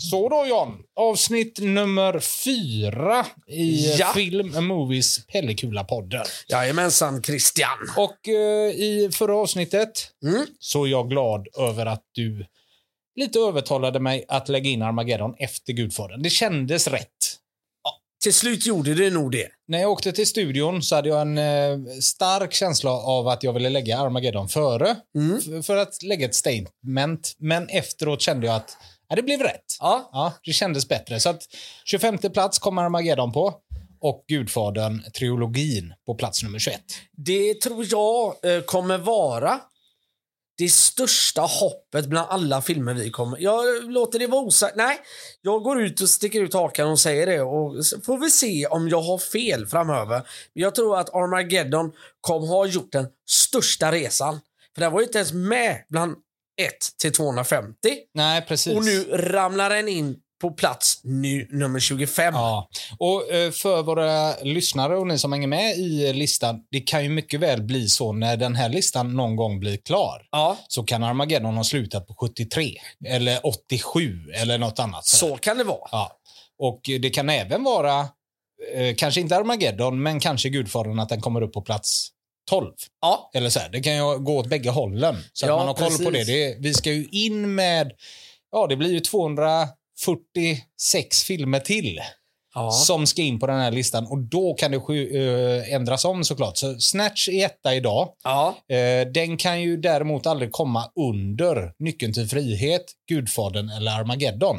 Så då John, avsnitt nummer fyra i Ja. Film Movies Pellekula-podden. Jajamensan Christian. Och eh, i förra avsnittet Mm. så är jag glad över att du lite övertalade mig att lägga in Armageddon efter Gudfadern. Det kändes rätt. Till slut gjorde det nog det. När jag åkte till studion så hade jag en eh, stark känsla av att jag ville lägga Armageddon före Mm. för att lägga ett statement. Men efteråt kände jag att ja, det blev rätt. Ja. Ja, det kändes bättre. Så att 25 plats kommer Armageddon på och Gudfadern, trilogin, på plats nummer 21. Det tror jag eh, kommer vara det största hoppet bland alla filmer vi kommer... Jag låter det vara osagt. Nej, jag går ut och sticker ut hakan och säger det. Och så får vi se om jag har fel framöver. Men jag tror att Armageddon kommer ha gjort den största resan. För den var ju inte ens med bland 1 till 250. Nej, precis. Och nu ramlar den in på plats nu, nummer 25. Ja, och eh, för våra lyssnare och ni som hänger med i listan, det kan ju mycket väl bli så när den här listan någon gång blir klar. Ja, Så kan Armageddon ha slutat på 73 eller 87 eller något annat. så kan det vara. Ja. Och det kan även vara, eh, kanske inte Armageddon, men kanske Gudfadern att den kommer upp på plats 12. Ja, Eller så här, det kan ju gå åt bägge hållen. Så Ja, att man har koll på det. precis. det. Vi ska ju in med, ja det blir ju 246 filmer till ja. som ska in på den här listan. Och då kan det eh, ändras om såklart. Så Snatch är etta idag. ja. Eh, den kan ju däremot aldrig komma under Nyckeln till frihet, Gudfadern eller Armageddon.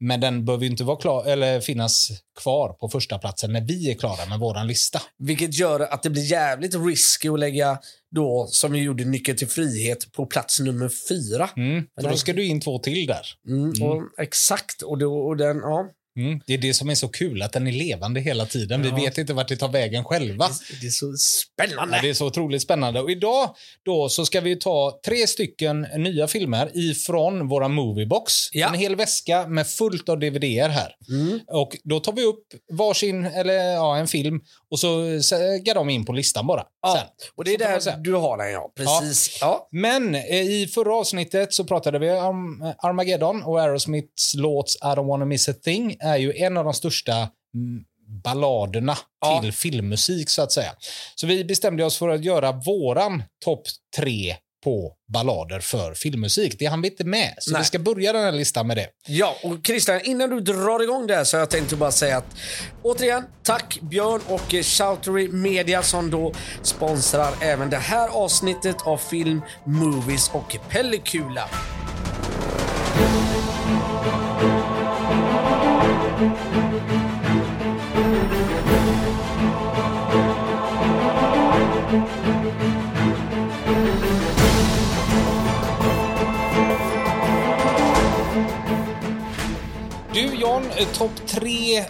Men den behöver ju inte vara klar, eller finnas kvar på första platsen när vi är klara med våran lista. Vilket gör att det blir jävligt risky att lägga då, som vi gjorde, Nyckeln till frihet på plats nummer fyra. Mm. Då ska du in två till där. Mm, Och, exakt. Och, då, och den, ja. Mm. Det är det som är så kul, att den är levande hela tiden. Ja. Vi vet inte vart det tar vägen själva. Det, det är så spännande. Ja, det är så otroligt spännande. Och idag då så ska vi ta tre stycken nya filmer ifrån våra moviebox. Ja. En hel väska med fullt av dvd här. Mm. Och då tar vi upp varsin, eller ja, en film och så säger de in på listan bara. Ja, Sen. och det är där du har den, ja. Precis. Ja. Men eh, i förra avsnittet så pratade vi om eh, Armageddon och Aerosmiths låt I don't wanna miss a thing är ju en av de största mm, balladerna Ja. till filmmusik så att säga. Så vi bestämde oss för att göra våran topp tre på ballader för filmmusik. Det hann vi inte med, så Nej. vi ska börja den här listan med det. Ja, och Christian, innan du drar igång det här så jag tänkt att bara säga att återigen, tack Björn och eh, Shoutery Media som då sponsrar även det här avsnittet av Film, Movies och Pellikula. Du John, eh, topp tre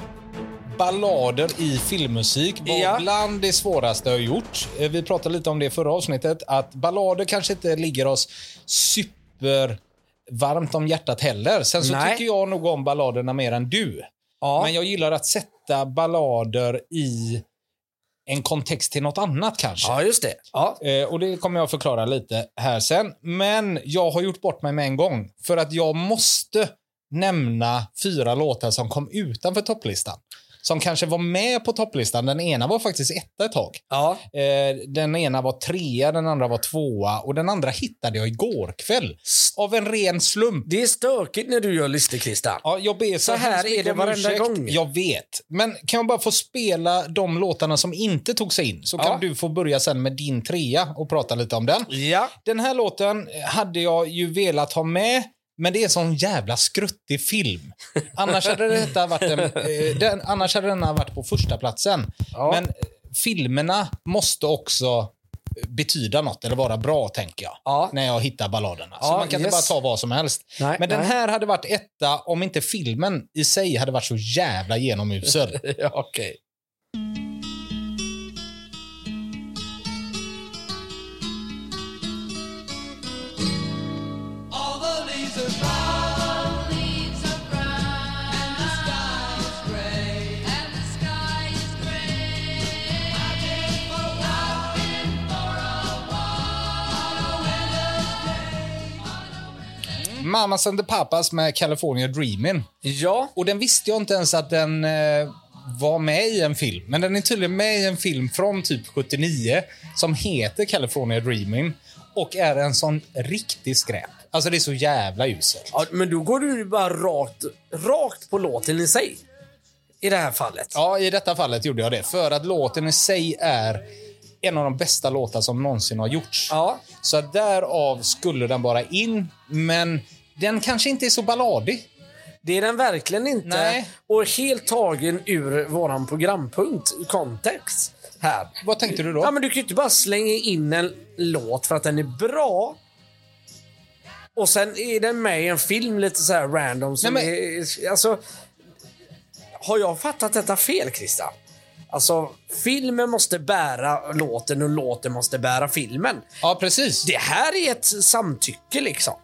ballader i filmmusik var Ja. bland det svåraste jag har gjort. Eh, Vi pratade lite om det i förra avsnittet, att ballader kanske inte ligger oss super varmt om hjärtat heller. Sen så Nej. tycker jag nog om balladerna mer än du. Ja, Men jag gillar att sätta ballader i en kontext till något annat kanske. ja just det. Ja. Eh, och Det kommer jag förklara lite här sen. Men jag har gjort bort mig med en gång. För att jag måste nämna fyra låtar som kom utanför topplistan. Som kanske var med på topplistan. Den ena var faktiskt etta ett tag. Ja. Eh, den ena var trea, den andra var tvåa och den andra hittade jag igår kväll. Av en ren slump. Det är stökigt när du gör listor, Christian. Ja, jag ber Så här hemskt är det varenda ursäkt. gång. Jag vet. Men kan jag bara få spela de låtarna som inte tog sig in? Så Ja. kan du få börja sen med din trea och prata lite om den. Ja. Den här låten hade jag ju velat ha med, men det är en sån jävla skruttig film. Annars hade, detta varit en, eh, den, annars hade den varit på första platsen. Ja. Men eh, filmerna måste också eh, betyda något eller vara bra, tänker jag. Ja. När jag hittar balladerna. så Ja, man kan yes. inte bara ta vad som helst. Nej, Men den nej. här hade varit etta om inte filmen i sig hade varit så jävla genomusel. ja Okej. Mamas and the Papas med California Dreamin'. Ja, Och den visste jag inte ens att den eh, var med i en film. Men den är tydligen med i en film från typ 79 som heter California Dreamin' och är en sån riktig skräp. Alltså det är så jävla uselt. ja, men då går du bara rakt, rakt på låten i sig. I det här fallet. Ja, i detta fallet gjorde jag det. För att låten i sig är en av de bästa låtar som någonsin har gjorts. Ja. Så därav skulle den bara in. Men den kanske inte är så balladig. Det är den verkligen inte. Nej. Och helt tagen ur våran programpunkt, kontext. Här. Vad tänkte du då? Ja, men du kan ju inte bara slänga in en låt för att den är bra. Och sen är den med i en film lite så här random. Som Nej, är, alltså, har jag fattat detta fel, Christian? Alltså, filmen måste bära låten och låten måste bära filmen. Ja, precis. Det här är ett samtycke liksom.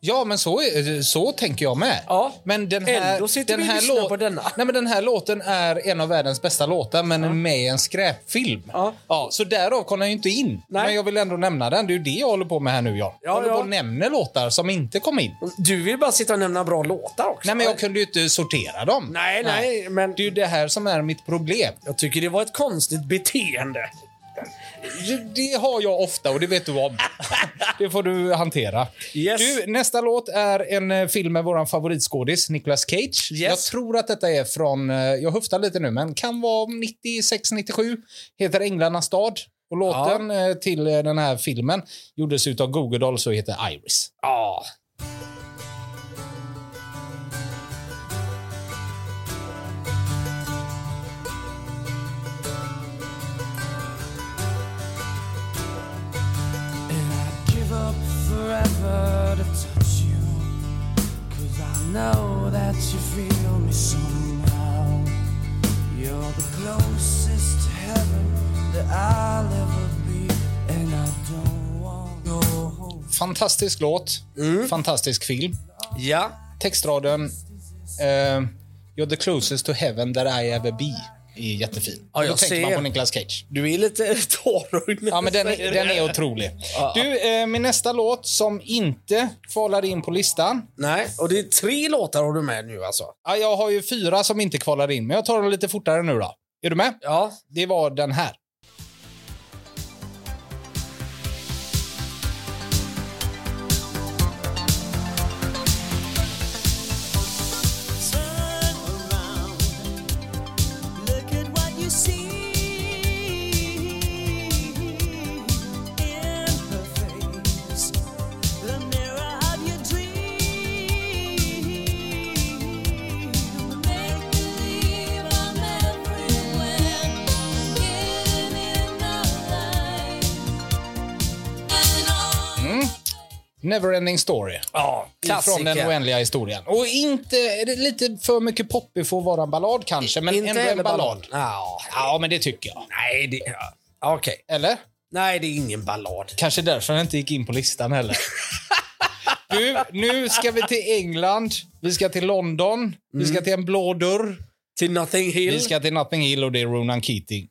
Ja, men så, är, så tänker jag med. Ja. Men den här, Ändå sitter den vi här lyssnar på denna. Nej, men den här låten är en av världens bästa låtar, men är med i en skräpfilm. Ja. Ja, så därav kom den ju inte in. Nej. Men jag vill ändå nämna den. Det är ju det jag håller på med här nu, Jan. Ja, jag håller ja. på och nämner låtar som inte kom in. Du vill bara sitta och nämna bra låtar också. Nej, men jag kunde ju inte sortera dem. Nej, nej, men Det är ju det här som är mitt problem. jag tycker det var ett konstigt beteende. Det har jag ofta och det vet du om. det får du hantera. Yes. Du, nästa låt är en eh, film med vår favoritskådis Nicolas Cage. Jag tror att detta är från, eh, jag höftar lite nu, men kan vara 96-97. Heter Änglarnas stad. Och låten eh, till den här filmen gjordes av Google Dolls och heter Iris. Ja. Fantastisk låt, fantastisk film. Ja. Textraden eh, You're the closest to heaven that I ever be är jättefin. Ja, Då tänker man på Nicolas Cage. Du är lite tårögd Ja, men den, den är otrolig. Du, eh, min nästa låt som inte kvalar in på listan. Nej, och det är tre låtar har du med nu alltså. Ja, jag har ju fyra som inte kvalar in, men jag tar dem lite fortare nu då. Är du med? Ja. Det var den här. Neverending Story. Ja, Från den oändliga historien. Och inte, lite för mycket poppig för att vara en ballad kanske, men Inte ändå en ballad. Ja. Ja, men det tycker jag. Nej, det... Ja. Okej. Eller? Nej, det är ingen ballad. Kanske därför den inte gick in på listan heller. Du, nu ska vi till England. Vi ska till London. Vi ska till en blå dörr. Till Nothing Hill. Vi ska till Nothing Hill och det är Ronan Keating.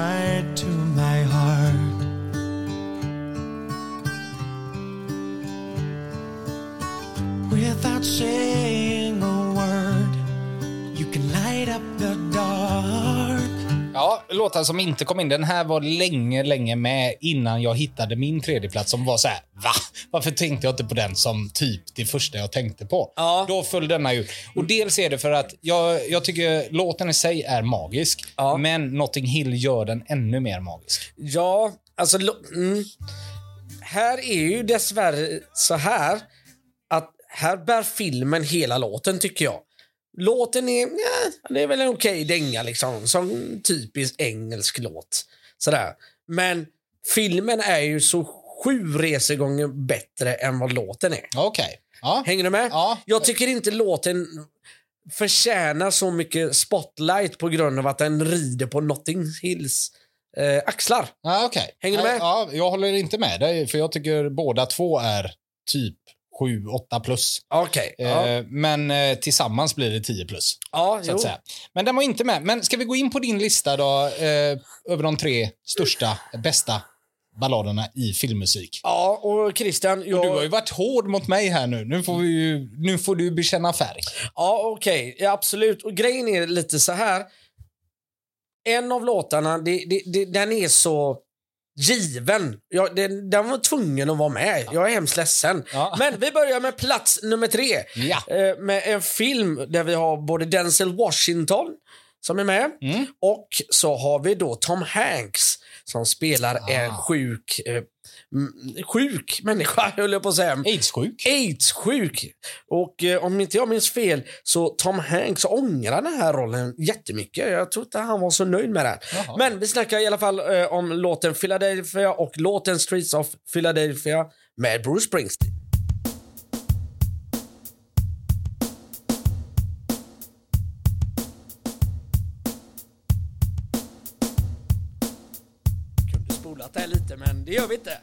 Right to my heart. Without saying Ja, låtar som inte kom in. Den här var länge, länge med innan jag hittade min tredjeplats som var så här, va? Varför tänkte jag inte på den som typ det första jag tänkte på? Ja. Då föll denna ut. Och dels är det för att jag, jag tycker låten i sig är magisk, Ja. men Notting Hill gör den ännu mer magisk. Ja, alltså... Mm. Här är ju dessvärre så här att här bär filmen hela låten, tycker jag. Låten är, ja, det är väl en okej dänga liksom, som typisk engelsk låt. Sådär. Men filmen är ju så sju resegånger bättre än vad låten är. Okej. Ja. Hänger du med? Ja. Jag tycker inte låten förtjänar så mycket spotlight på grund av att den rider på Notting Hills eh, axlar. Ja, okej. Hänger du med? Ja, jag håller inte med dig, för jag tycker båda två är typ 7, 8 plus. Okej. Ja. Eh, Men eh, tillsammans blir det 10 plus. ja, Så. Men den var inte med. Men ska vi gå in på din lista då, eh, över de tre största, bästa balladerna i filmmusik? Ja, och Christian, jag... Du har ju varit hård mot mig här nu. Nu får, vi nu får du bekänna färg. Ja, okej. Ja, absolut. Och grejen är lite så här. En av låtarna, det, det, det, den är så given. Ja, den, den var tvungen att vara med. Jag är hemskt ledsen. Ja. Men vi börjar med plats nummer tre. Ja. Eh, med en film där vi har både Denzel Washington som är med Mm. och så har vi då Tom Hanks som spelar Ah. en sjuk, eh, sjuk människa, höll jag på att säga. Aids-sjuk. AIDS-sjuk. Och eh, om inte jag minns fel så Tom Hanks ångrar den här rollen jättemycket. Jag tror inte han var så nöjd med den. Jaha. Men vi snackar i alla fall eh, om låten Philadelphia och låten Streets of Philadelphia med Bruce Springsteen. Det gör vi inte.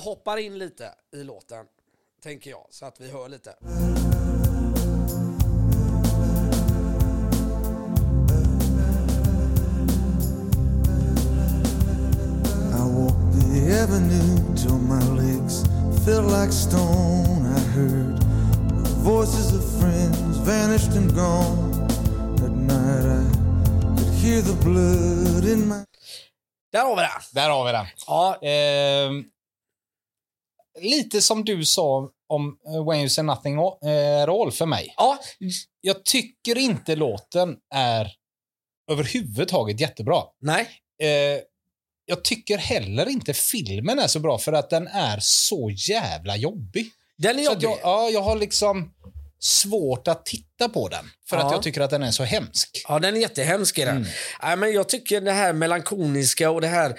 Hoppar in lite i låten, tänker jag, så att vi hör lite. Avenue till my legs felt like stone. I heard the voices of friends vanished and gone. At night I could hear the blood in my Där har vi det! Där har vi den. Ja, Ehm, lite som du sa om eh, When You Say Nothing eh, All för mig. ja, Jag tycker inte låten är överhuvudtaget jättebra. nej. Eh, jag tycker heller inte filmen är så bra för att den är så jävla jobbig. Den är Så jobbig. jag, ja, jag har liksom svårt att titta på den för Ja. att jag tycker att den är så hemsk. Ja, den är jättehemsk i den. Mm. Nej, men jag tycker det här melankoliska och det här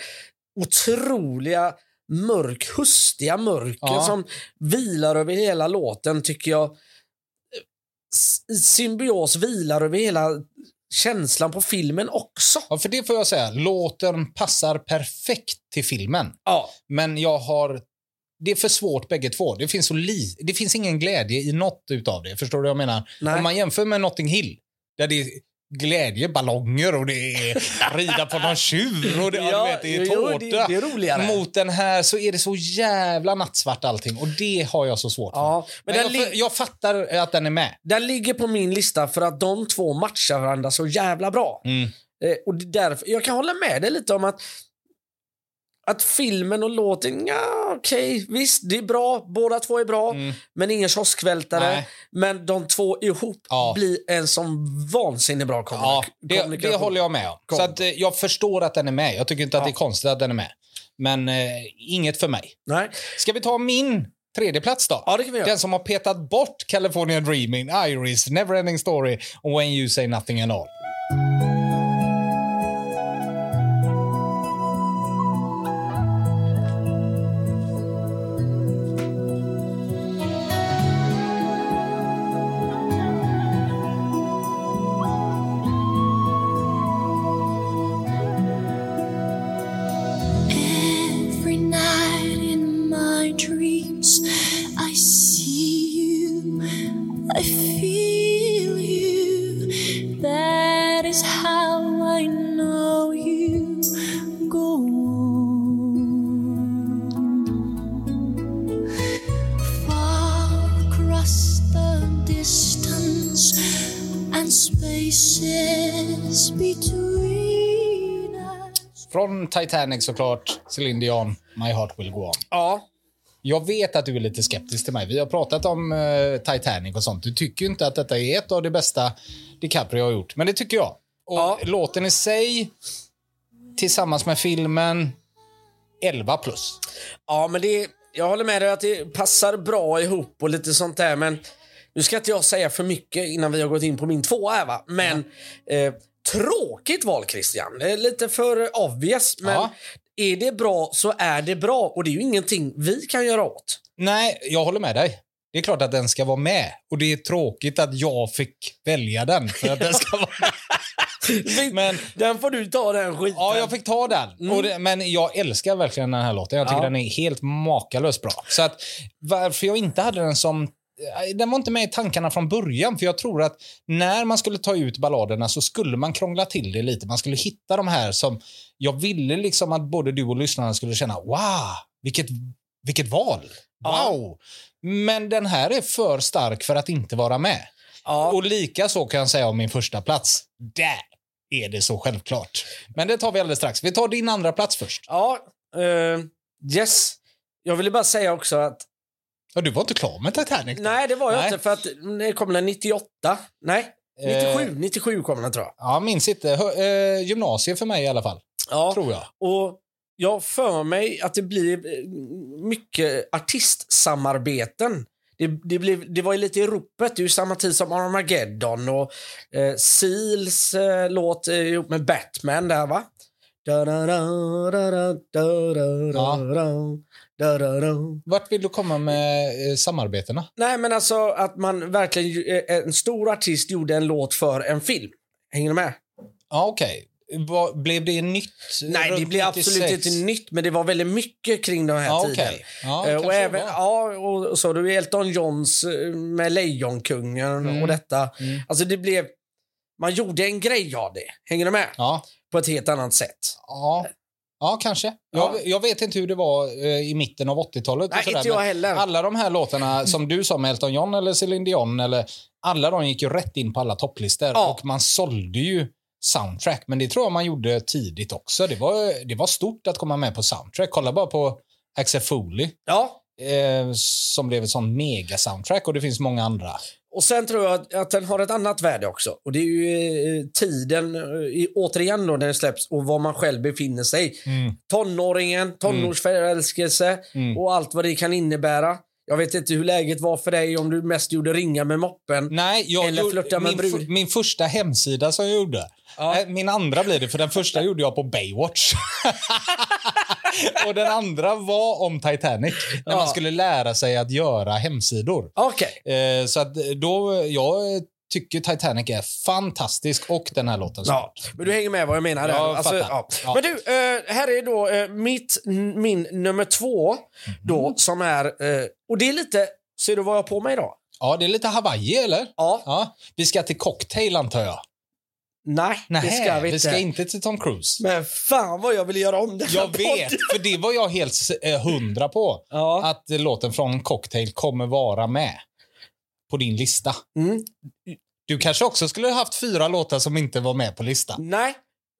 otroliga mörk, hustiga mörker Ja. som vilar över hela låten tycker jag i symbios vilar över hela känslan på filmen också. Ja, för det får jag säga. Låten passar perfekt till filmen. Ja, Men jag har... Det är för svårt bägge två. Det finns, så li, det finns ingen glädje i något utav det. Förstår du vad jag menar? Nej. Om man jämför med Notting Hill, där det är glädje, ballonger och det är rida på någon tjur och det, ja, vet, det är jo, tårta. det, det är. Mot den här så är det så jävla nattsvart allting och det har jag så svårt för. Ja, men Men jag, jag fattar att den är med. den ligger på min lista för att de två matchar varandra så jävla bra. Mm. Eh, och därför, jag kan hålla med dig lite om att att filmen och låten, ja okej, visst det är bra, båda två är bra, Mm. men ingen kioskvältare. Men de två ihop Ja. blir en som vansinnigt bra Ja, kommunik- det, det kommunikation. håller jag med om. Kom. Så att, jag förstår att den är med. Jag tycker inte att Ja. det är konstigt att den är med. Men eh, inget för mig. Nej. Ska vi ta min tredje plats då? Ja. Den som har petat bort California Dreaming, Iris, Neverending Story och When You Say Nothing at All. Titanic såklart, Celine Dion, My Heart Will Go On. Ja. Jag vet att du är lite skeptisk till mig. Vi har pratat om eh, Titanic och sånt. Du tycker inte att detta är ett av det bästa DiCaprio har gjort, men det tycker jag. Och Ja. låten i sig, tillsammans med filmen, 11 plus. Ja, men det, jag håller med dig att det passar bra ihop och lite sånt där. Men nu ska inte jag säga för mycket innan vi har gått in på min två här va. Men eh, tråkigt val Christian. Det är lite för obvious. Men Ja. är det bra så är det bra och det är ju ingenting vi kan göra åt. Nej, jag håller med dig. Det är klart att den ska vara med. Och det är tråkigt att jag fick välja den för att den ska vara med. Men Den får du ta den skiten. ja, jag fick ta den. Och det, men jag älskar verkligen den här låten. Jag tycker Ja. den är helt makalöst bra. Så att varför jag inte hade den som den var inte med i tankarna från början, för jag tror att när man skulle ta ut balladerna så skulle man krångla till det lite. Man skulle hitta de här som jag ville liksom att både du och lyssnarna skulle känna, wow, vilket, vilket val! Wow! Men den här är för stark för att inte vara med. Ja. Och lika så kan jag säga om min första plats. Där är det så självklart. Men det tar vi alldeles strax. Vi tar din andra plats först. Ja, eh, yes. Jag ville bara säga också att Ja, du var inte klar med Titanic? då? nej, det var jag Nej. inte för att det kom den 98. Nej, 97. Eh. 97 kom den tror jag. Ja, minns inte. Hö- eh, gymnasiet för mig i alla fall, Ja, tror jag. och jag för mig att det blir eh, mycket artistsamarbeten. Det, det, blev, det var ju lite i ropet. Det är ju samma tid som Armageddon och eh, Seals eh, låt eh, ihop med Batman där va? Da, da, da. Vart vill du komma med eh, samarbetena? Nej, men alltså att man verkligen... Eh, en stor artist gjorde en låt för en film. Hänger du med? Ja, okej. Vad- Blev det nytt? Nej, det runt blev absolut inte nytt, men det var väldigt mycket kring den här Ja, tiden. Eh, ja, och även, ja, och så du Elton Johns eh, med Lejonkungen och mm. detta. Mm. Alltså det blev... Man gjorde en grej av det. Hänger du med? Ja. På ett helt annat sätt. ja ja kanske. Ja. Jag, jag vet inte hur det var eh, i mitten av 80-talet. och Nej, inte jag heller. Alla de här låtarna som du sa med Elton John eller Celine Dion, eller, alla de gick ju rätt in på alla topplistor. Ja. Och man sålde ju soundtrack. Men det tror jag man gjorde tidigt också. Det var, det var stort att komma med på soundtrack. Kolla bara på Axel Foley. Ja, Eh, som blev ett sånt mega-soundtrack och det finns många andra. Och sen tror jag att, att den har ett annat värde också. Och det är ju eh, tiden, eh, återigen då när den släpps och var man själv befinner sig. Mm. Tonåringen, tonårsförälskelse Mm. och allt vad det kan innebära. Jag vet inte hur läget var för dig, om du mest gjorde ringa med moppen. Nej, jag Eller flörta med min, brud. min första hemsida som jag gjorde. Ja. Nej, Min andra blir det, för den första gjorde jag på Baywatch. och den andra var om Titanic. När Ja. man skulle lära sig att göra hemsidor. Okej. Eh, så att då, jag tycker Titanic är fantastisk och den här låten. Ja, men du hänger med vad jag menar. Jag Alltså, ja. Ja. Men du, eh, här är då eh, mitt, min nummer två då Mhm. som är, eh, och det är lite, ser du vad jag har på mig idag? Ja, det är lite Hawaii, eller? Ja. Ja. Vi ska till cocktail, antar jag. Nej, Nej, det ska vi inte. vi ska inte till Tom Cruise. Men fan vad jag vill göra om den Jag vet, podden. för det var jag helt eh, hundra på. Ja. Att låten från Cocktail kommer vara med på din lista. Mm. Du kanske också skulle ha haft fyra låtar som inte var med på listan. Nej,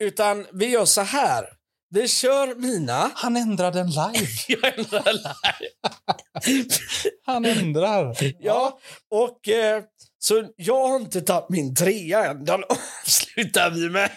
utan vi gör så här. Vi kör mina. Han ändrar den live. Jag ändrar live. Han ändrar. Ja, och eh, så jag har inte tagit min trea än. Den avslutar vi med.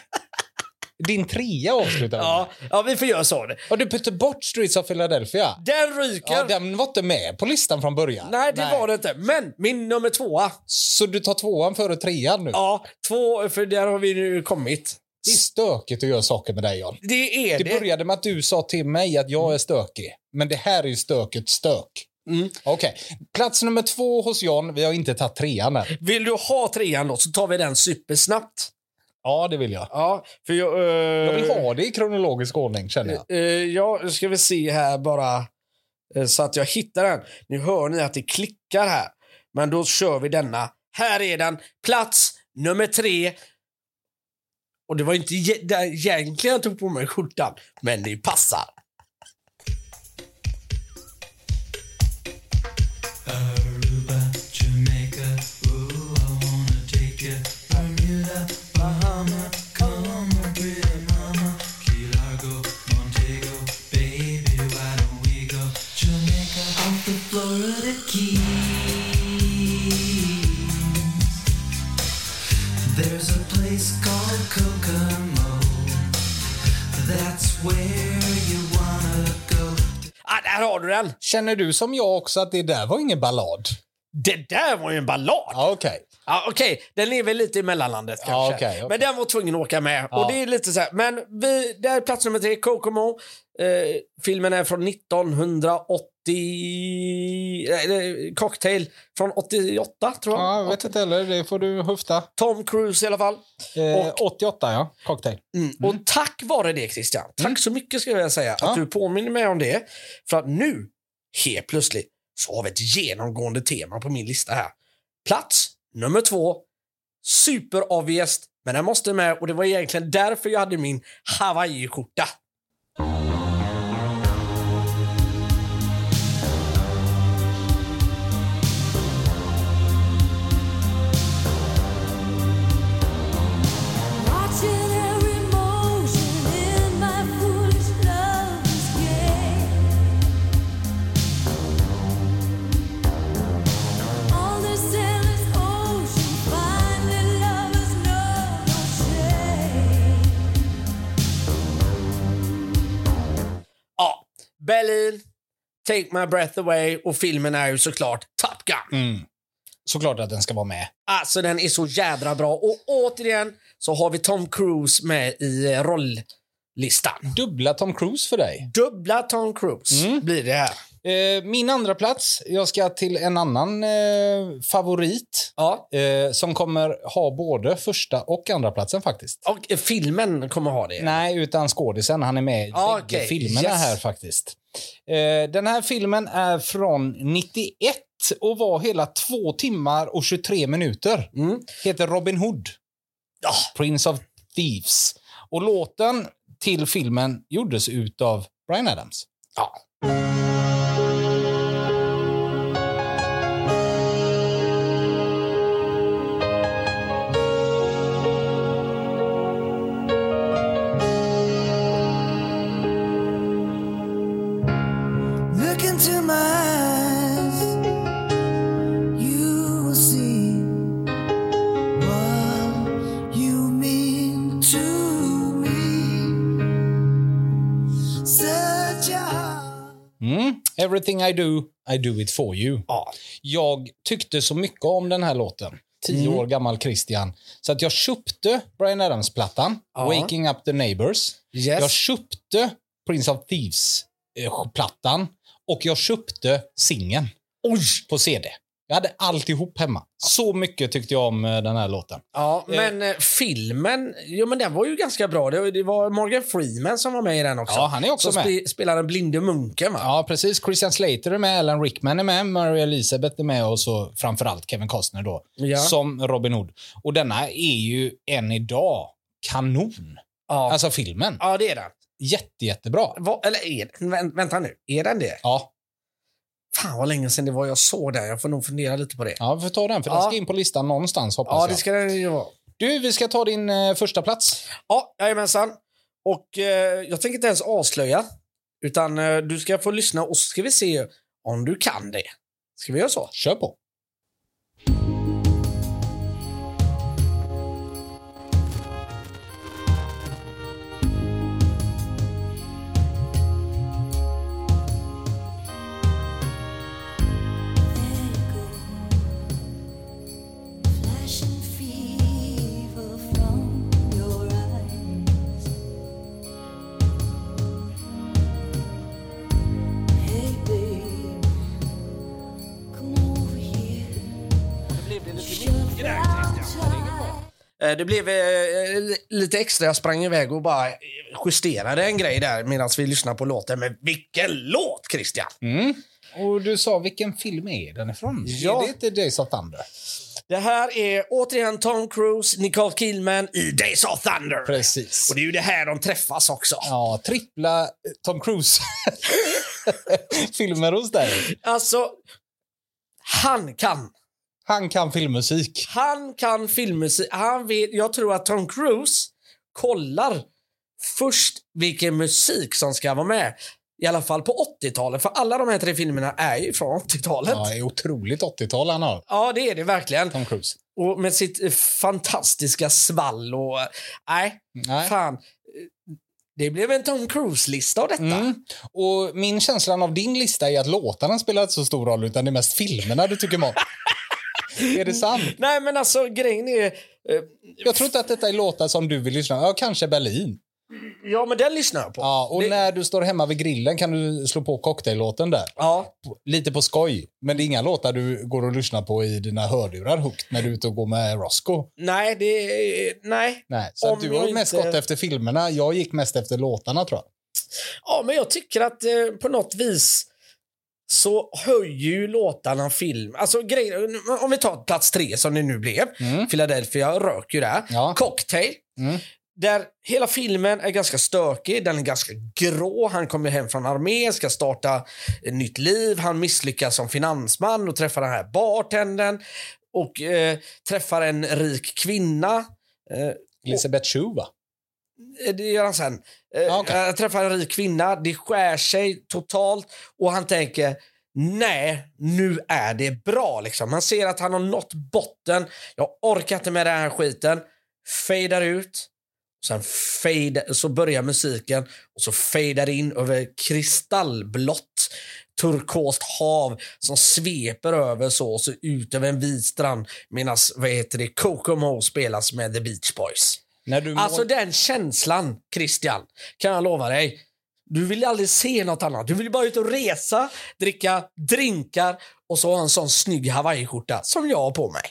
Din trea avslutar vi Ja, ja, vi får göra så. Och du putte bort Streets of Philadelphia. Den ryker. Ja, den var inte med på listan från början. Nej, det var det inte. Men min nummer tvåa. Så du tar tvåan före trean nu? Ja, två, för där har vi nu kommit. Det är stökigt att göra saker med dig, John. Det är Det det. började med att du sa till mig att jag är stökig. Men det här är ju stöket stök. Mm. Okej. Plats nummer två hos John. Vi har inte tagit trean än. Vill du ha trean då så tar vi den supersnabbt. Ja, det vill jag. Ja, för jag... eh, Jag vill ha det i kronologisk ordning, känner jag. Eh, ja, nu ska vi se här bara eh, så att jag hittar den. Nu hör ni att det klickar här. Men då kör vi denna. Här är den. Plats nummer tre. Och det var inte egentligen jag tog på mig skjortan, men det passar. Känner du som jag också att det där var ingen ballad? Det där var ju en ballad! Ja, okej. Ja, Okej, den är väl lite i mellanlandet kanske. Ja, okej, okej. Men den var tvungen att åka med. Ja. Och det är lite så här, men vi, där är plats nummer tre, Kokomo. Eh, filmen är från 1980... Eh, cocktail från 88 tror jag. Ja, jag vet inte heller. Det får du höfta. Tom Cruise i alla fall. Eh, Och- 88, ja. Cocktail. Och tack vare det Christian, tack så mycket ska jag säga Ja. att du påminner mig om det. För att nu, helt plötsligt, så har vi ett genomgående tema på min lista här. Plats nummer två, super obvious, men den måste med och det var egentligen därför jag hade min Hawaii-skjorta. Berlin, Take My Breath Away och filmen är ju såklart Top Gun. Mm. Såklart att den ska vara med. Alltså den är så jädra bra och återigen så har vi Tom Cruise med i eh, rolllistan. Dubbla Tom Cruise för dig. Dubbla Tom Cruise blir det här. Eh, min andra plats. Jag ska till en annan eh, favorit. Ja, Eh, som kommer ha både första och andra platsen faktiskt. och eh, filmen kommer ha det. Nej, utan skådisen. Han är med i Ah, bägge okej. filmerna Yes. här faktiskt. Eh, den här filmen är från 91 och var hela två timmar och 23 minuter. Mm. Heter Robin Hood. Ja. Prince of Thieves. Och låten till filmen gjordes utav Brian Adams. Ja. Into my eyes, you will see what you mean to me. Such a heart. Mm. Everything I do, I do it for you. Ja. Jag tyckte så mycket om den här låten. Tio Mm. år gammal Christian. Så att jag köpte Brian Adams-plattan, Ja. Waking Up the Neighbors. Yes. Jag köpte Prince of Thieves-plattan och jag köpte singeln på CD. Jag hade alltihop hemma. Så mycket tyckte jag om eh, den här låten. Ja, men eh, filmen, jo men den var ju ganska bra. Det, var Morgan Freeman som var med i den också. Ja, han är också som med. spe, spelar den blinde munken va? Ja, precis. Christian Slater är med, Alan Rickman är med, Mary Elizabeth är med och så framförallt Kevin Costner då, Ja. som Robin Hood. Och denna är ju än idag kanon. Ja, Alltså filmen. ja det är den. Jätte, jättebra. Va, eller är den? Vä- Vänta nu, är den det? Ja, Fan vad länge sedan det var jag såg den. Jag får nog fundera lite på det. ja vi får ta den, för den Ja. ska in på listan någonstans hoppas Ja, jag. det ska den ju vara. Du, vi ska ta din eh, första plats. Ja, jajamensan. Och eh, jag tänker inte ens avslöja. Utan eh, du ska få lyssna och så ska vi se om du kan det. Ska vi göra så? Kör på. Det blev eh, li- lite extra. Jag sprang iväg och bara eh, justerade en grej där medan vi lyssnade på låten. Men vilken låt Christian! Mm. Och du sa vilken film är den ifrån? Ja. Är det inte Days of Thunder? Det här är återigen Tom Cruise, Nicole Kidman i Days of Thunder. Precis. Och det är ju det här de träffas också. Ja, trippla eh, Tom Cruise-filmer hos dig. Alltså, han kan. Han kan filmmusik. Han kan filmmusik. Han vet, jag tror att Tom Cruise kollar först vilken musik som ska vara med. I alla fall på 80-talet, för alla de här tre filmerna är ju från 80-talet. Ja, det är otroligt 80-tal han har, Ja, det är det verkligen. Tom Cruise. Och med sitt eh, fantastiska svall och... eh, Nej, Nej. fan. Det blev en Tom Cruise-lista av detta. Mm. Och min känslan av din lista är att låtarna spelar inte så stor roll, utan det är mest filmerna du tycker om. Är det sant? Nej men alltså grejen är... eh, Jag tror inte att detta är låtar som du vill lyssna på. Ja, kanske Berlin. Ja men den lyssnar jag på. Ja, och Det- när du står hemma vid grillen kan du slå på cocktaillåten där. Ja. Lite på skoj. Men det är inga låtar du går och lyssnar på i dina hörlurar högt när du är ute och går med Roscoe. Nej, det. Nej. Nej, så Om du har mest inte- gått efter filmerna. Jag gick mest efter låtarna tror jag. Ja, men jag tycker att eh, på något vis så höjer ju låtarna film. Alltså grejen, om vi tar plats tre som det nu blev. Philadelphia rök ju där. Ja. Cocktail. Mm. Där hela filmen är ganska stökig, den är ganska grå. Han kommer hem från armén, ska starta ett nytt liv. Han misslyckas som finansman och träffar den här bartendern. Och eh, träffar en rik kvinna. Eh, Elisabeth Shue va? Eh, Det gör han sen. Eh, Ja, okej. Han träffar en rik kvinna, det skär sig totalt och han tänker nej, nu är det bra. Liksom. Han ser att han har nått botten. Jag orkar inte med den här skiten. Fejdar ut. Sen fade, så börjar musiken och så fejdar in över kristallblått turkost hav som sveper över så och så ut över en vit strand medan vad heter det, Kokomo spelas med The Beach Boys. Du Alltså den känslan, Christian, kan jag lova dig. Du vill aldrig se något annat. Du vill bara ut och resa, dricka drinkar och så ha en sån snygg hawaiiskjorta som jag har på mig.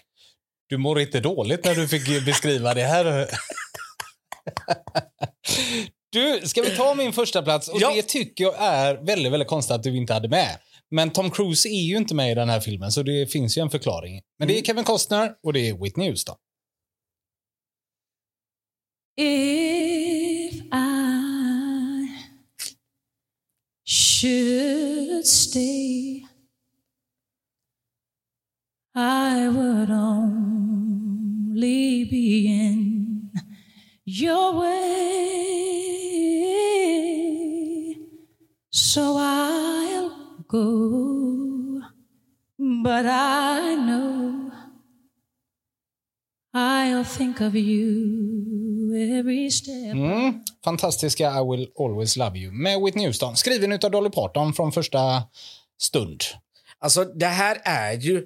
Du mår inte dåligt när du fick beskriva det här. Du, ska vi ta min första plats? Och Ja. Det tycker jag är väldigt, väldigt konstigt att du inte hade med. Men Tom Cruise är ju inte med i den här filmen, så det finns ju en förklaring. Men det är Kevin Costner och det är Whitney Houston. If I should stay, I would only be in your way. So I'll go, but I know I'll think of you. Mm. Fantastiska I will always love you med Whitney Houston. Skriven av Dolly Parton från första stund. Alltså det här är ju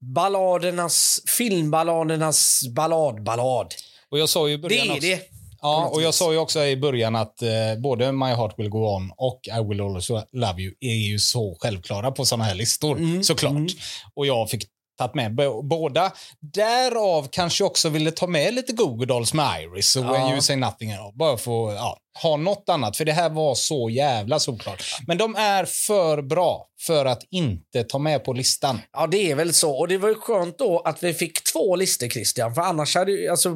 balladernas, filmballadernas balladballad. Och jag sa ju i Det är också, det. Ja, och jag sa ju också i början att eh, både My Heart Will Go On och I Will Always Love You är ju så självklara på såna här listor, Mm, såklart. Och jag fick tagit med båda. Därav kanske också ville ta med lite Google Dolls med Iris och When Ja. You Say Nothing. Bara för ja, ha något annat, för det här var så jävla solklart. Men de är för bra för att inte ta med på listan. Ja, det är väl så. Och det var ju skönt då att vi fick två listor, Christian. För annars hade ju, alltså,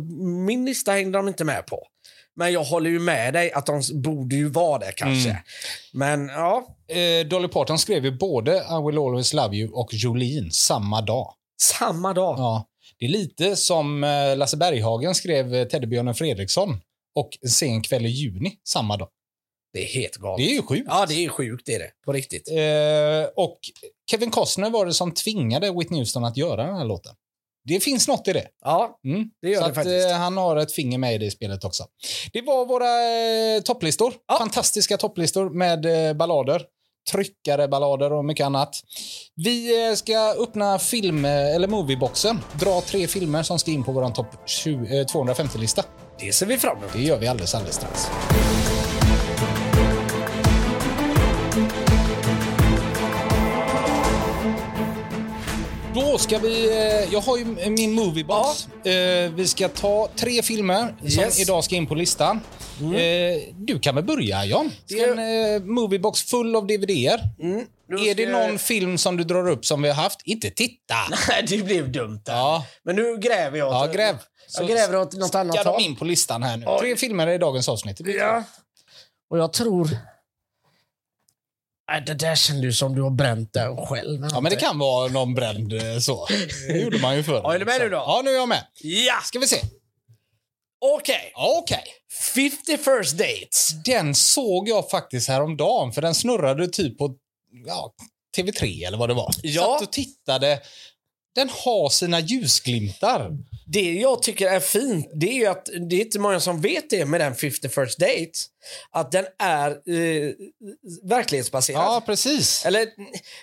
min lista hängde de inte med på. Men jag håller ju med dig att de borde ju vara det kanske. Mm. Men ja, Eh, Dolly Parton skrev ju både I Will Always Love You och Jolene samma dag. samma dag. Ja, det är lite som eh, Lasse Berghagen skrev eh, Teddybjörnen Fredriksson och En sen kväll i juni samma dag. Det är helt galet. Det är ju sjukt. Ja, det är sjukt det är det. På riktigt. Eh, och Kevin Costner var det som tvingade Whitney Houston att göra den här låten. Det finns något i det. Ja, Mm. det gör Så det att, faktiskt. eh, han har ett finger med i det spelet också. Det var våra eh, topplistor. Ja. Fantastiska topplistor med eh, ballader. Tryckare, ballader och mycket annat. Vi eh, ska öppna film, eh, eller movieboxen. Dra tre filmer som ska in på vår topp 20 eh, 250-lista. Det ser vi fram emot. Det gör vi alldeles, alldeles strax. Då ska vi... Jag har ju min moviebox. Eh, Vi ska ta tre filmer som Yes. idag ska in på listan. Eh, Du kan väl börja, John? Det är en eh, moviebox full av DVD-er. Då Är det ska jag- någon film som du drar upp som vi har haft? Inte titta! Nej, det blev dumt. Ja, Men nu gräver jag. ja gräv. Jag gräver åt något annat Ska håll. in på listan här nu. Oj. Tre filmer i dagens avsnitt. Ja. Och jag tror... Nej, det där känns ju som du har bränt den själv. Ja, men det kan vara någon bränd eh, så. Det gjorde man ju förr. Ja, är du med nu då? Ja, nu är jag med. Ja! Ska vi se. Okej. Okej. 50 first dates. Den såg jag faktiskt häromdagen, för den snurrade typ på ja, TV3 eller vad det var. Ja. Satt och tittade. Den har sina ljusglimtar. Det jag tycker är fint, det är ju att det är inte många som vet det med den 50 First Dates. Att den är eh, verklighetsbaserad. Ja, precis. Eller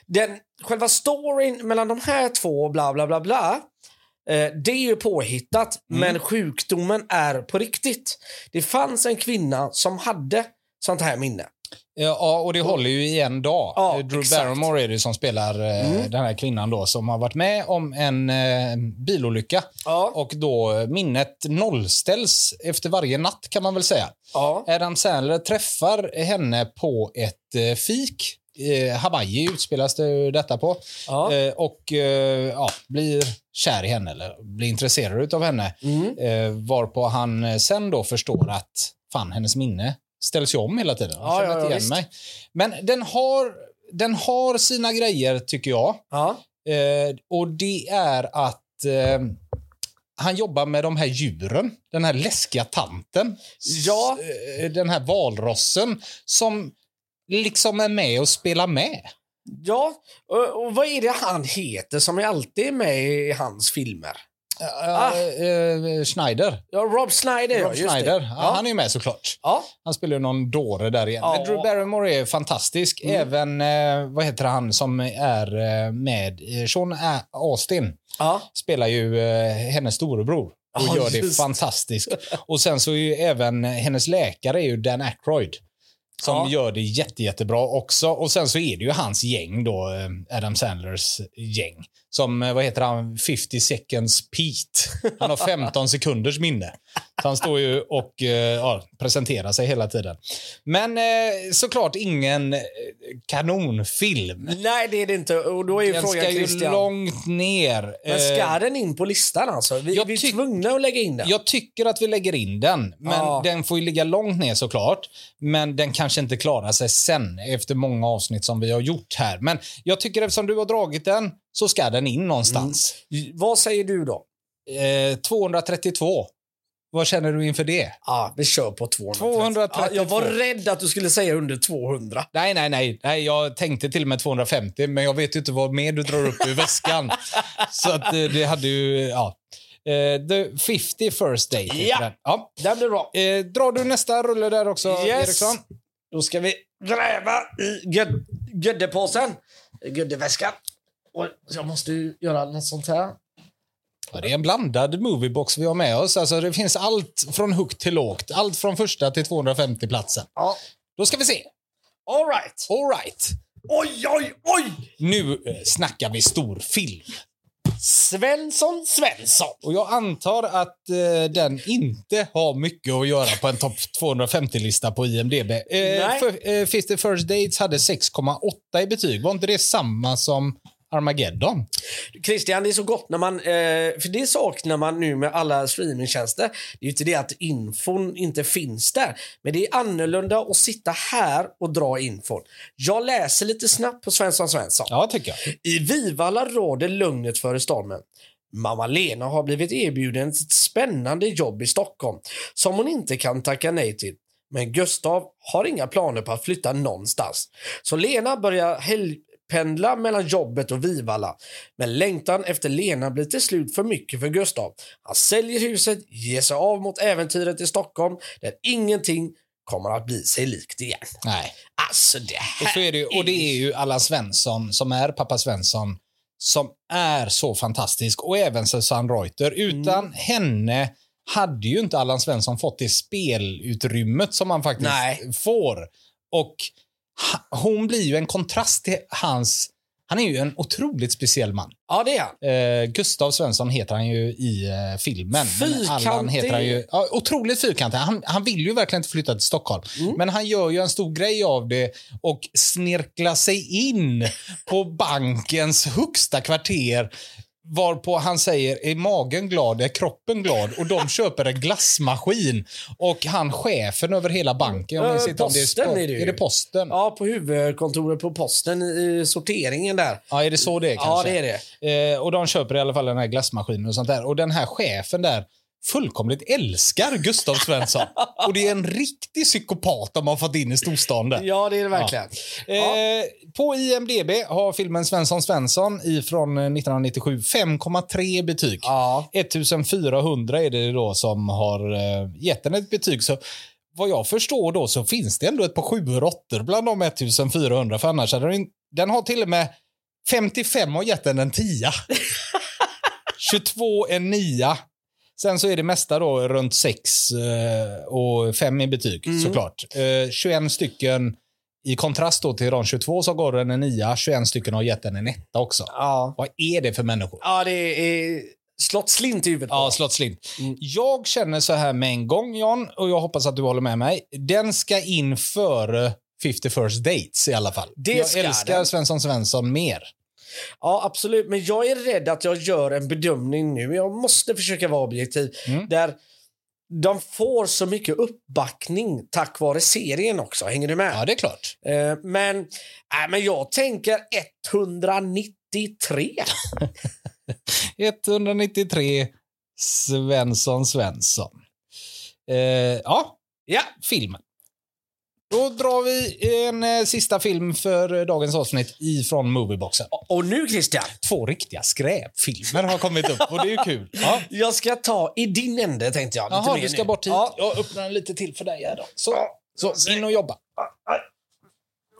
den, själva storyn mellan de här två, bla bla bla bla. Eh, det är ju påhittat, Mm. men sjukdomen är på riktigt. Det fanns en kvinna som hade sånt här minne. Ja, och det håller ju i en dag. Ja, Drew exakt. Barrymore är det som spelar eh, Mm. den här kvinnan då som har varit med om en eh, bilolycka. Ja. Och då eh, minnet nollställs efter varje natt kan man väl säga. Ja. Adam Sandler träffar henne på ett eh, fik. Eh, Hawaii utspelas det detta på. Ja. Eh, och eh, ja, blir kär i henne, eller blir intresserad av henne. Mm. Eh, varpå han sen då förstår att fan, hennes minne ställs ju om hela tiden. Ja, känner ja, inte igen visst. mig. Men den har, den har sina grejer, tycker jag. Ja. Och det är att han jobbar med de här djuren. Den här läskiga tanten. Ja. Den här valrossen som liksom är med och spelar med. ja. Och, och vad är det han heter som är alltid är med i hans filmer? Ah. Eh, Schneider. Ja, Rob ja, Rob det. Schneider. Ja. Ja. Han är ju med såklart. Ja. Han spelar ju någon dåre där igen. Ja. Men Drew Barrymore är fantastisk. Mm. Även, eh, vad heter han som är eh, med? i- Sean Austin Ja. spelar ju eh, hennes storebror. Och Ja, gör det fantastiskt. Och sen så är ju även hennes läkare är ju Dan Aykroyd. Som Ja. gör det jätte, jättebra också. Och sen så är det ju hans gäng då, eh, Adam Sandlers gäng. Som, eh, vad heter han, 50 seconds Pete. Han har 15 sekunders minne. Så han står ju och eh, ja, presenterar sig hela tiden. Men eh, såklart ingen kanonfilm. Nej, det är det inte. Och då är ju Den frågan ska ju Christian. långt ner. Men ska den in på listan alltså? Vi, jag vi är tvungna att lägga in den. Jag tycker att vi lägger in den, men Ja. den får ju ligga långt ner såklart. Men den kanske inte klarar sig sen efter många avsnitt som vi har gjort här. Men jag tycker eftersom du har dragit den så ska den in någonstans. Vad säger du då? Eh, 232. Vad känner du inför det? Ja, vi kör på 230. 232. Ja, jag var rädd att du skulle säga under 200. Nej, nej, nej, nej. Jag tänkte till och med 250, men jag vet ju inte vad mer du drar upp ur väskan. Så att eh, det hade ju, ja. Eh, the 50 first date. Ja. den. ja. Det blir bra. Eh, drar du nästa rulle där också, Yes. Eriksson? Då ska vi gräva i göd- göddepåsen. Göddeväskan. Och jag måste ju göra något sånt här. Ja, det är en blandad moviebox vi har med oss. Alltså, det finns allt från högt till lågt. Allt från första till 250 platsen. Ja. Då ska vi se. All right. All right. Oj, oj, oj! Nu eh, snackar vi stor film. Svensson Svensson. Och jag antar att eh, den inte har mycket att göra på en topp 250-lista på IMDB. Eh, Nej. för, eh, Fifty First Dates hade 6,8 i betyg. Var inte det samma som Armageddon? Christian, det är så gott när man... Eh, för det saknar man nu med alla streamingtjänster. Det är ju inte det att infon inte finns där. Men det är annorlunda att sitta här och dra infon. Jag läser lite snabbt på Svensson Svensson. Ja, tycker jag. I Vivalla råder lugnet före stormen. Mamma Lena har blivit erbjuden ett spännande jobb i Stockholm som hon inte kan tacka nej till. Men Gustav har inga planer på att flytta någonstans. Så Lena börjar helgpendla mellan jobbet och Vivalla. Men längtan efter Lena blir till slut för mycket för Gustav. Han säljer huset, ger sig av mot äventyret i Stockholm där ingenting kommer att bli sig likt igen. Nej. Alltså det här Och, så är det, ju- och det är ju Allan Svensson som är pappa Svensson som är så fantastisk. Och även Susanne Reuter. Utan Mm. henne hade ju inte Allan Svensson fått det spelutrymmet som han faktiskt Nej. får. Och hon blir ju en kontrast till hans... Han är ju en otroligt speciell man. Ja, det är han. Eh, Gustav Svensson heter han ju i eh, filmen. Fyrkantig. heter han ju... Ja, otroligt fyrkantig. Han, han vill ju verkligen inte flytta till Stockholm. Mm. Men han gör ju en stor grej av det och snirklar sig in på bankens högsta kvarter Varpå han säger, är magen glad, är kroppen glad? Och de köper en glassmaskin. Och han, chefen över hela banken, jag minns inte om det är, sport- är det är det posten? Ja. Ja, på huvudkontoret på posten i sorteringen där. är det så det är Ja, kanske? det är det. Eh, och de köper i alla fall den här glassmaskinen och sånt där. Och den här chefen där fullkomligt älskar Gustav Svensson. Och det är en riktig psykopat de har fått in i storstan där. Ja, det är det verkligen. Ja. Eh, på IMDB har filmen Svensson Svensson ifrån eh, 1997 5,3 betyg. Ja. 1400 är det då som har eh, gett den ett betyg. Så vad jag förstår då så finns det ändå ett par sjuor och åttor bland de 1400. För annars hade den, den har till och med 55 har gett den en 10. 22 en 9. Sen så är det mesta då runt 6 eh, och 5 i betyg såklart. Eh, 21 stycken i kontrast då till de 22 som gav den en 9. 21 stycken har gett den en 1 också. Ja. Vad är det för människor? ja, det är slått slint i huvudet Ja, slått slint. Jag känner så här med en gång, Jan, och jag hoppas att du håller med mig. Den ska in före 50 first dates i alla fall. Det jag ska älskar den. Svensson Svensson mer. Ja, absolut. Men jag är rädd att jag gör en bedömning nu. Jag måste försöka vara objektiv. Mm. Där de får så mycket uppbackning tack vare serien också. Hänger du med? Ja, det är klart. Eh, men, äh, men jag tänker 193. 193 Svensson Svensson. Eh, ja, ja, filmen. Då drar vi en eh, sista film för eh, dagens avsnitt ifrån Movieboxen. och nu Christian. Två riktiga skräpfilmer har kommit upp och det är ju kul. Ja. Jag ska ta i din ände tänkte jag. lite Jaha, mer du ska nu. bort hit. Ja. Jag öppnar den lite till för dig här då. Så, så in och jobba.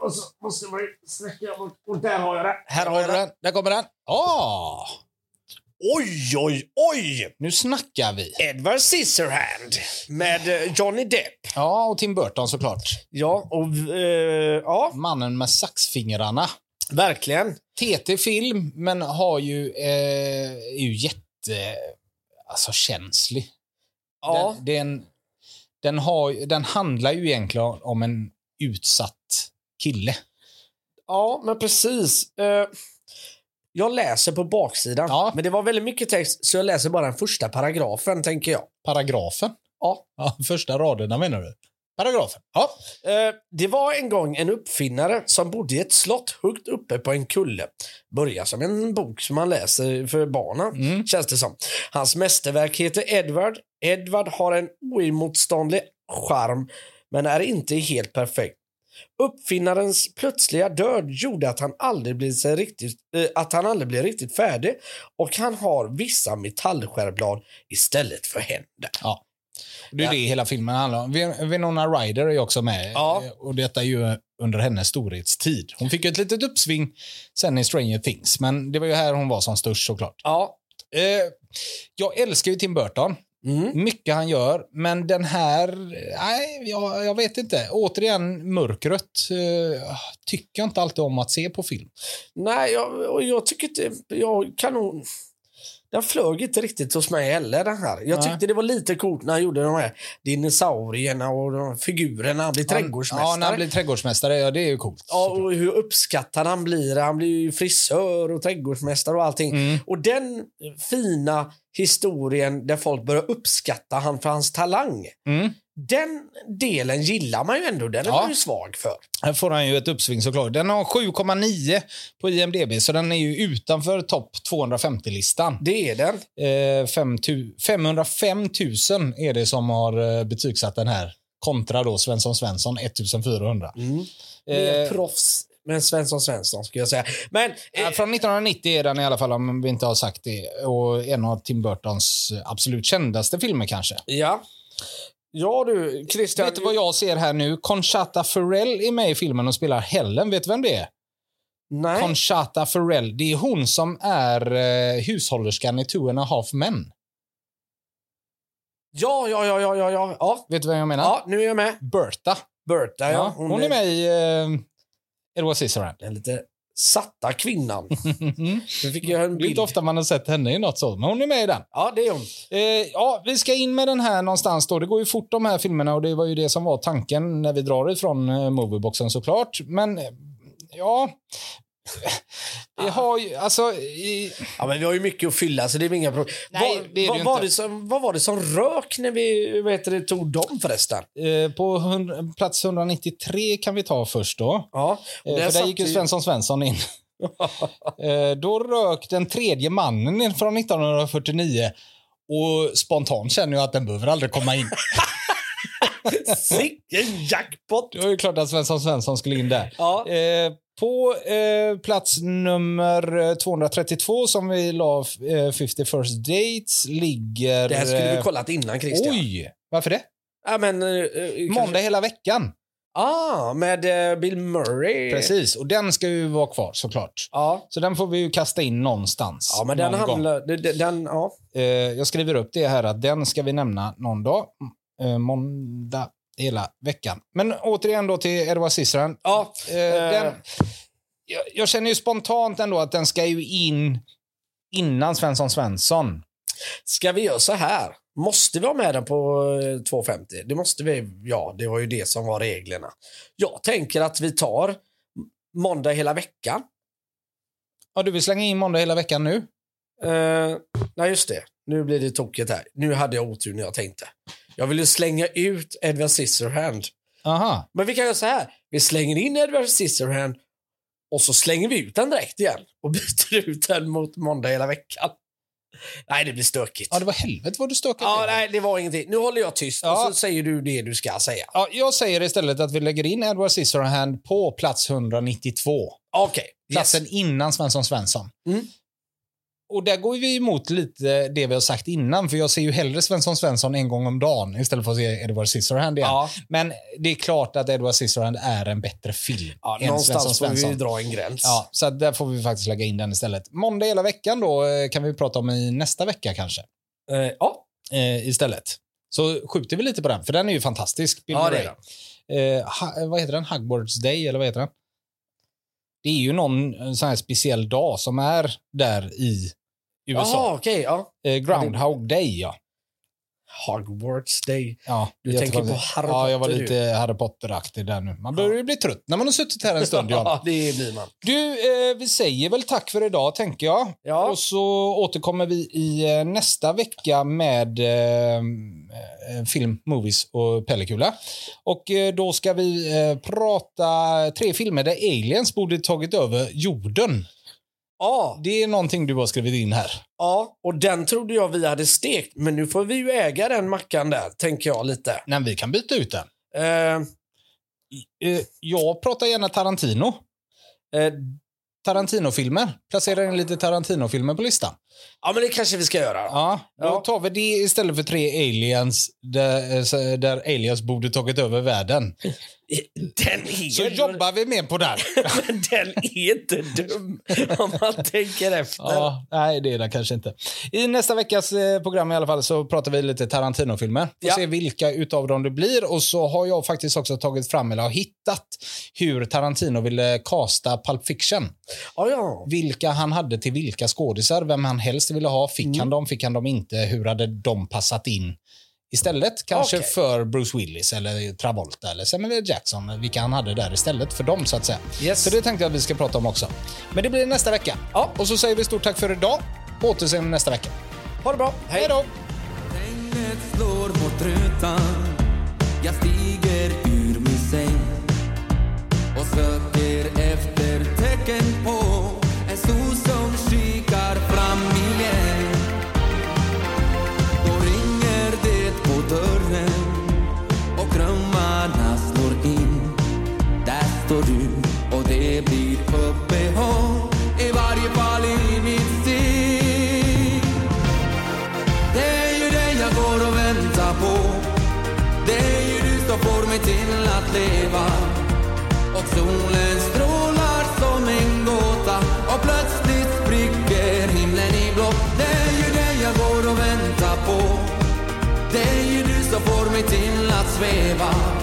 Och så måste man ju sträcka bort. Och där har jag det. Här har du den. Där kommer den. Ah, Oj, oj, oj! nu snackar vi. Edward Scissorhand med eh, Johnny Depp. Ja, och Tim Burton såklart. Ja, och eh, ja, Mannen med saxfingrarna. verkligen. TT-film, men har ju, eh, är ju jätte... Alltså känslig. Ja, Den, den, den, har, den handlar ju egentligen om en utsatt kille. ja men precis. Eh, jag läser på baksidan, Ja. men det var väldigt mycket text så jag läser bara den första paragrafen tänker jag. Paragrafen. Ja. Ja, första raderna menar du? Paragrafen. Ja. Eh, det var en gång en uppfinnare som bodde i ett slott högt uppe på en kulle. Börjar som en bok som man läser för barnen, känns det som. Hans mästerverk heter Edward. Edward har en oemotståndlig charm, men är inte helt perfekt. Uppfinnarens plötsliga död gjorde att han aldrig blev, sig riktigt, eh, att han aldrig blev riktigt färdig och han har vissa metallskärblad istället för händer. Ja. Det är det hela filmen handlar om. Winona Ryder är också med. Ja. Eh, Och detta är ju under hennes storhetstid. Hon fick ett litet uppsving sen i Stranger Things, men det var ju här hon var som störst såklart. Ja. Eh, jag älskar ju Tim Burton. Mm. Mycket han gör, men den här... Nej, jag, jag vet inte. Återigen, mörkrött eh, tycker jag inte alltid om att se på film. Nej, jag, jag tycker inte... Jag kan nog... Den flög inte riktigt hos mig heller, den här. Jag tyckte det var lite coolt när han gjorde de här dinosaurierna och de figurerna. Han blir trädgårdsmästare. Ja, när han blir trädgårdsmästare, ja, det är ju coolt. Ja, och hur uppskattad han blir. Han blir ju frisör och trädgårdsmästare och allting. Mm. Och den fina historien där folk börjar uppskatta han för hans talang. Mm. Den delen gillar man ju ändå. Den är Ja. man ju svag för. Här får han ju ett uppsving såklart. Den har 7,9 på IMDB, så den är ju utanför topp 250-listan. Det är den. Eh, fem tu- 505 000 är det som har eh, betygsatt den här. Kontra då Svensson Svensson, 1400. Mer Eh, proffs. Men Svensson Svensson skulle jag säga. Men Ja, Från 1990 är den i alla fall, om vi inte har sagt det. Och en av Tim Burtons absolut kändaste filmer kanske. Ja. Ja du, Christian. Vet du vad jag ser här nu? Conchata Ferrell är med i filmen och spelar Helen. Vet du vem det är? Nej. Conchata Ferrell. Det är hon som är eh, hushållerskan i Two and a half men. Ja, ja, ja, ja, ja, ja. Ja, Vet du vem jag menar? ja nu är jag med. Berta. Berta, ja. Ja, hon, är med i eh, Edward Scissorhands. Den lite satta kvinnan. Nu fick jag en Det är bild. inte ofta man har sett henne i något så, men hon är med i den. Ja, det är hon. Eh, ja, vi ska in med den här någonstans då. Det går ju fort de här filmerna och det var ju det som var tanken när vi drar ifrån eh, Movieboxen såklart. Men eh, ja, det har ju, alltså, i, Ja, men vi har ju mycket att fylla, så det är inga problem. Nej, vad, det är det vad, ju var inte. det som, vad var det som rök när vi vad heter det, tog dem förresten? eh, på hund, plats 193 kan vi ta först då. Ja, Eh, för där gick ju vi- Svensson Svensson in. eh, då rök den tredje mannen från 1949. Och spontant känner jag att den behöver aldrig komma in. Sicken jackpot! Det var ju klart att Svensson Svensson skulle in där. Ja. Eh, på eh, plats nummer eh, 232 som vi la eh, 50 First Dates ligger... Det här skulle vi eh, kollat innan Christian. Oj! Varför det? Ja, men, eh, eh, kanske- Måndag hela veckan. Ah, med eh, Bill Murray. Precis, och den ska ju vara kvar såklart. Ja. Så den får vi ju kasta in någonstans. Ja, men den handlar... Den, den, ja. Eh, jag skriver upp det här att den ska vi nämna någon dag. Eh, måndag hela veckan. Men återigen då till Edward Scissorhands. Ja, Eh, eh, den, jag, jag känner ju spontant ändå att den ska ju in innan Svensson Svensson. Ska vi göra så här? Måste vi ha med den på eh, 2,50? Det måste vi. Ja, det var ju det som var reglerna. Jag tänker att vi tar måndag hela veckan. Ja, du vill slänga in måndag hela veckan nu? Eh, nej, just det. Nu blir det tokigt här. Nu hade jag otur när jag tänkte. Jag ville slänga ut Edward Scissorhand. Aha. Men vi kan göra så här. Vi slänger in Edward Scissorhand och så slänger vi ut den direkt igen och byter ut den mot måndag hela veckan. Nej, det blir stökigt. Ja, det var helvete vad du stökade Ja, nej, det var ingenting. Nu håller jag tyst Ja. och så säger du det du ska säga. Ja, jag säger istället att vi lägger in Edward Scissorhand på plats 192. Okej. Platsen Yes. innan Svensson Svensson. Mm. Och där går vi emot lite det vi har sagt innan, för jag ser ju hellre Svensson Svensson en gång om dagen istället för att se Edward Scissorhand igen. Ja. Men det är klart att Edward Scissorhand är en bättre film Ja, än Svensson någonstans får vi Svensson. ju dra en gräns. Ja, så där får vi faktiskt lägga in den istället. Måndag hela veckan då eh, kan vi prata om i nästa vecka kanske. Eh, ja. Eh, istället. Så skjuter vi lite på den, för den är ju fantastisk. Bill ja, det är det. eh, ha, vad heter den? Hugboards Day, eller vad heter den? Det är ju någon eh, sån här speciell dag som är där i USA. Jaha, okej. ja. Eh, Groundhog Day, ja. Hogwarts Day. ja Du tänker på Harry Ja, jag var Potter, lite Harry Potter-aktig där nu. Man börjar ju bli trött när man har suttit här en stund. Ja, det blir man. Du, eh, vi säger väl tack för idag, tänker jag. Ja. Och så återkommer vi i eh, nästa vecka med eh, eh, film, movies och Pellekula. Och eh, då ska vi prata tre filmer där aliens borde tagit över jorden. Ja, Det är någonting du har skrivit in här. ja, och den trodde jag vi hade stekt. Men nu får vi ju äga den mackan där, tänker jag lite. Nej, vi kan byta ut den. Eh, Eh, jag pratar gärna Tarantino. eh, Tarantino-filmer. Placera in lite Tarantino-filmer på listan. Ja, men det kanske vi ska göra. Ja, då Ja. tar vi det istället för tre aliens där, eh, där aliens borde tagit över världen. Den är, Så jobbar vi mer på den. men den är inte dum om man tänker efter. Ja, nej, det är det kanske inte. I nästa veckas eh, program i alla fall så pratar vi lite Tarantino-filmer. Får Ja. se vilka utav dem det blir. Och så har jag faktiskt också tagit fram, eller har hittat, hur Tarantino ville casta Pulp Fiction. Ja, ja. Vilka han hade till vilka skådisar, vem han helst ville ha. Fick Mm. han dem, fick han dem inte? Hur hade de passat in? Istället kanske Okej. för Bruce Willis eller Travolta eller Samuel L. Jackson, vilka han hade där istället för dem så att säga. Yes. Så det tänkte jag att vi ska prata om också. Men det blir nästa vecka. Ja. Och så säger vi stort tack för idag. På återseende nästa vecka. Ha det bra. Hej Hej då! Regnet slår mot rutan Jag stiger ur min säng och söker efter tecken på mig till att leva. Och solen strålar som en gåta. Och plötsligt spricker himlen i blå. Det är ju det jag går och väntar på. Det är ju du som får mig till att sväva